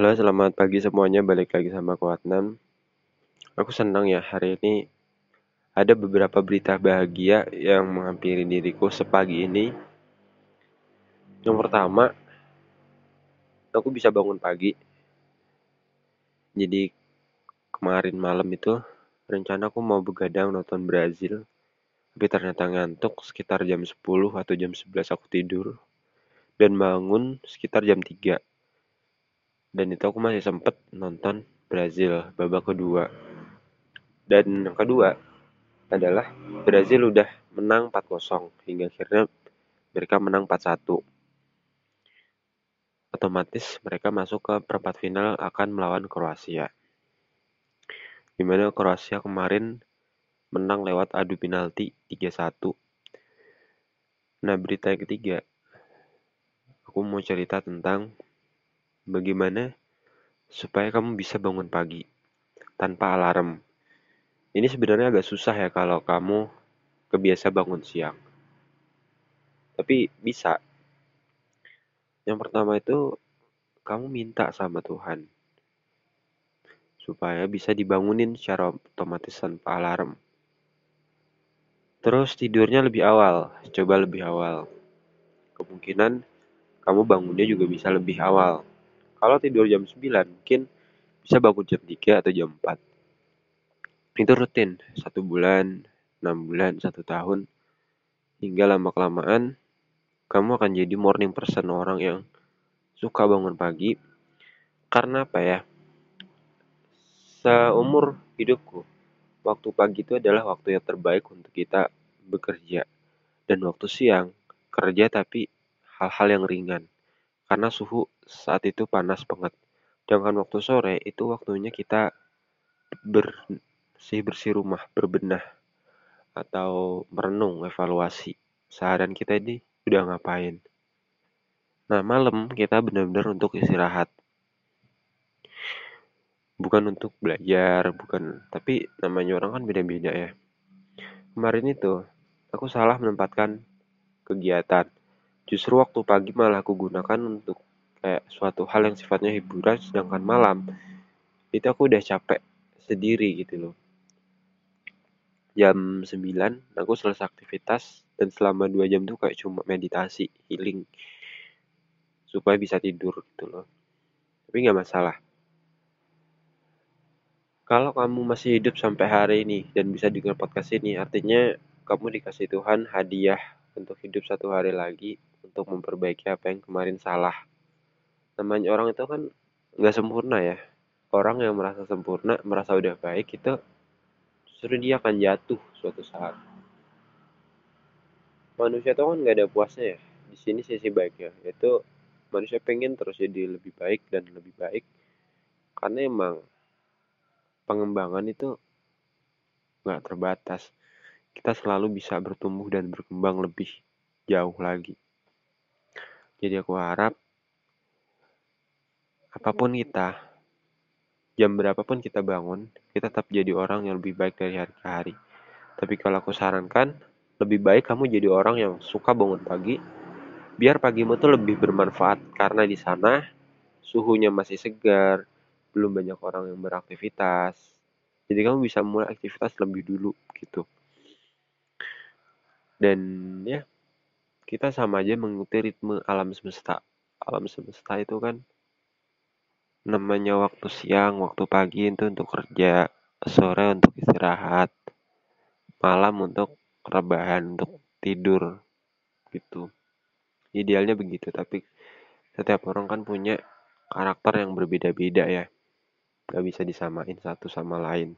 Halo, selamat pagi semuanya. Balik lagi sama Kuatnan. Aku senang ya hari ini ada beberapa berita bahagia yang menghampiri diriku sepagi ini. Yang pertama, aku bisa bangun pagi. Jadi kemarin malam itu rencana aku mau begadang nonton Brazil. Tapi ternyata ngantuk sekitar jam 10 atau jam 11 aku tidur. Dan bangun sekitar jam 3 dan itu aku masih sempet nonton Brazil babak kedua. Dan yang kedua adalah Brazil udah menang 4-0 hingga akhirnya mereka menang 4-1 otomatis mereka masuk ke perempat final akan melawan Kroasia. Di mana Kroasia kemarin menang lewat adu penalti 3-1 nah berita yang ketiga aku mau cerita tentang Bagaimana supaya kamu bisa bangun pagi tanpa alarm? Ini sebenarnya agak susah ya kalau kamu kebiasa bangun siang. Tapi bisa. Yang pertama itu kamu minta sama Tuhan supaya bisa dibangunin secara otomatis tanpa alarm. Terus tidurnya lebih awal, coba lebih awal. Kemungkinan kamu bangunnya juga bisa lebih awal. Kalau tidur jam 9 mungkin bisa bangun jam 3 atau jam 4. Itu rutin, satu bulan, enam bulan, satu tahun. Hingga lama-kelamaan kamu akan jadi morning person orang yang suka bangun pagi. Karena apa ya? Seumur hidupku, waktu pagi itu adalah waktu yang terbaik untuk kita bekerja. Dan waktu siang, kerja tapi hal-hal yang ringan karena suhu saat itu panas banget. Sedangkan waktu sore itu waktunya kita bersih-bersih rumah, berbenah atau merenung, evaluasi seharian kita ini udah ngapain. Nah, malam kita benar-benar untuk istirahat. Bukan untuk belajar, bukan, tapi namanya orang kan beda-beda ya. Kemarin itu aku salah menempatkan kegiatan Justru waktu pagi malah aku gunakan untuk kayak suatu hal yang sifatnya hiburan, sedangkan malam itu aku udah capek sendiri gitu loh. Jam 9 aku selesai aktivitas dan selama 2 jam tuh kayak cuma meditasi, healing supaya bisa tidur gitu loh. Tapi nggak masalah. Kalau kamu masih hidup sampai hari ini dan bisa dengar podcast ini, artinya kamu dikasih Tuhan hadiah untuk hidup satu hari lagi untuk memperbaiki apa yang kemarin salah. Namanya orang itu kan nggak sempurna ya. Orang yang merasa sempurna, merasa udah baik itu justru dia akan jatuh suatu saat. Manusia itu kan nggak ada puasnya ya. Di sini sisi baiknya, yaitu manusia pengen terus jadi lebih baik dan lebih baik karena emang pengembangan itu nggak terbatas kita selalu bisa bertumbuh dan berkembang lebih jauh lagi jadi aku harap apa pun kita, jam berapapun kita bangun, kita tetap jadi orang yang lebih baik dari hari ke hari. Tapi kalau aku sarankan, lebih baik kamu jadi orang yang suka bangun pagi, biar pagimu tuh lebih bermanfaat karena di sana suhunya masih segar, belum banyak orang yang beraktivitas. Jadi kamu bisa mulai aktivitas lebih dulu gitu. Dan ya, kita sama aja mengikuti ritme alam semesta. Alam semesta itu kan namanya waktu siang, waktu pagi itu untuk kerja, sore untuk istirahat, malam untuk rebahan, untuk tidur gitu. Idealnya begitu, tapi setiap orang kan punya karakter yang berbeda-beda ya. Gak bisa disamain satu sama lain.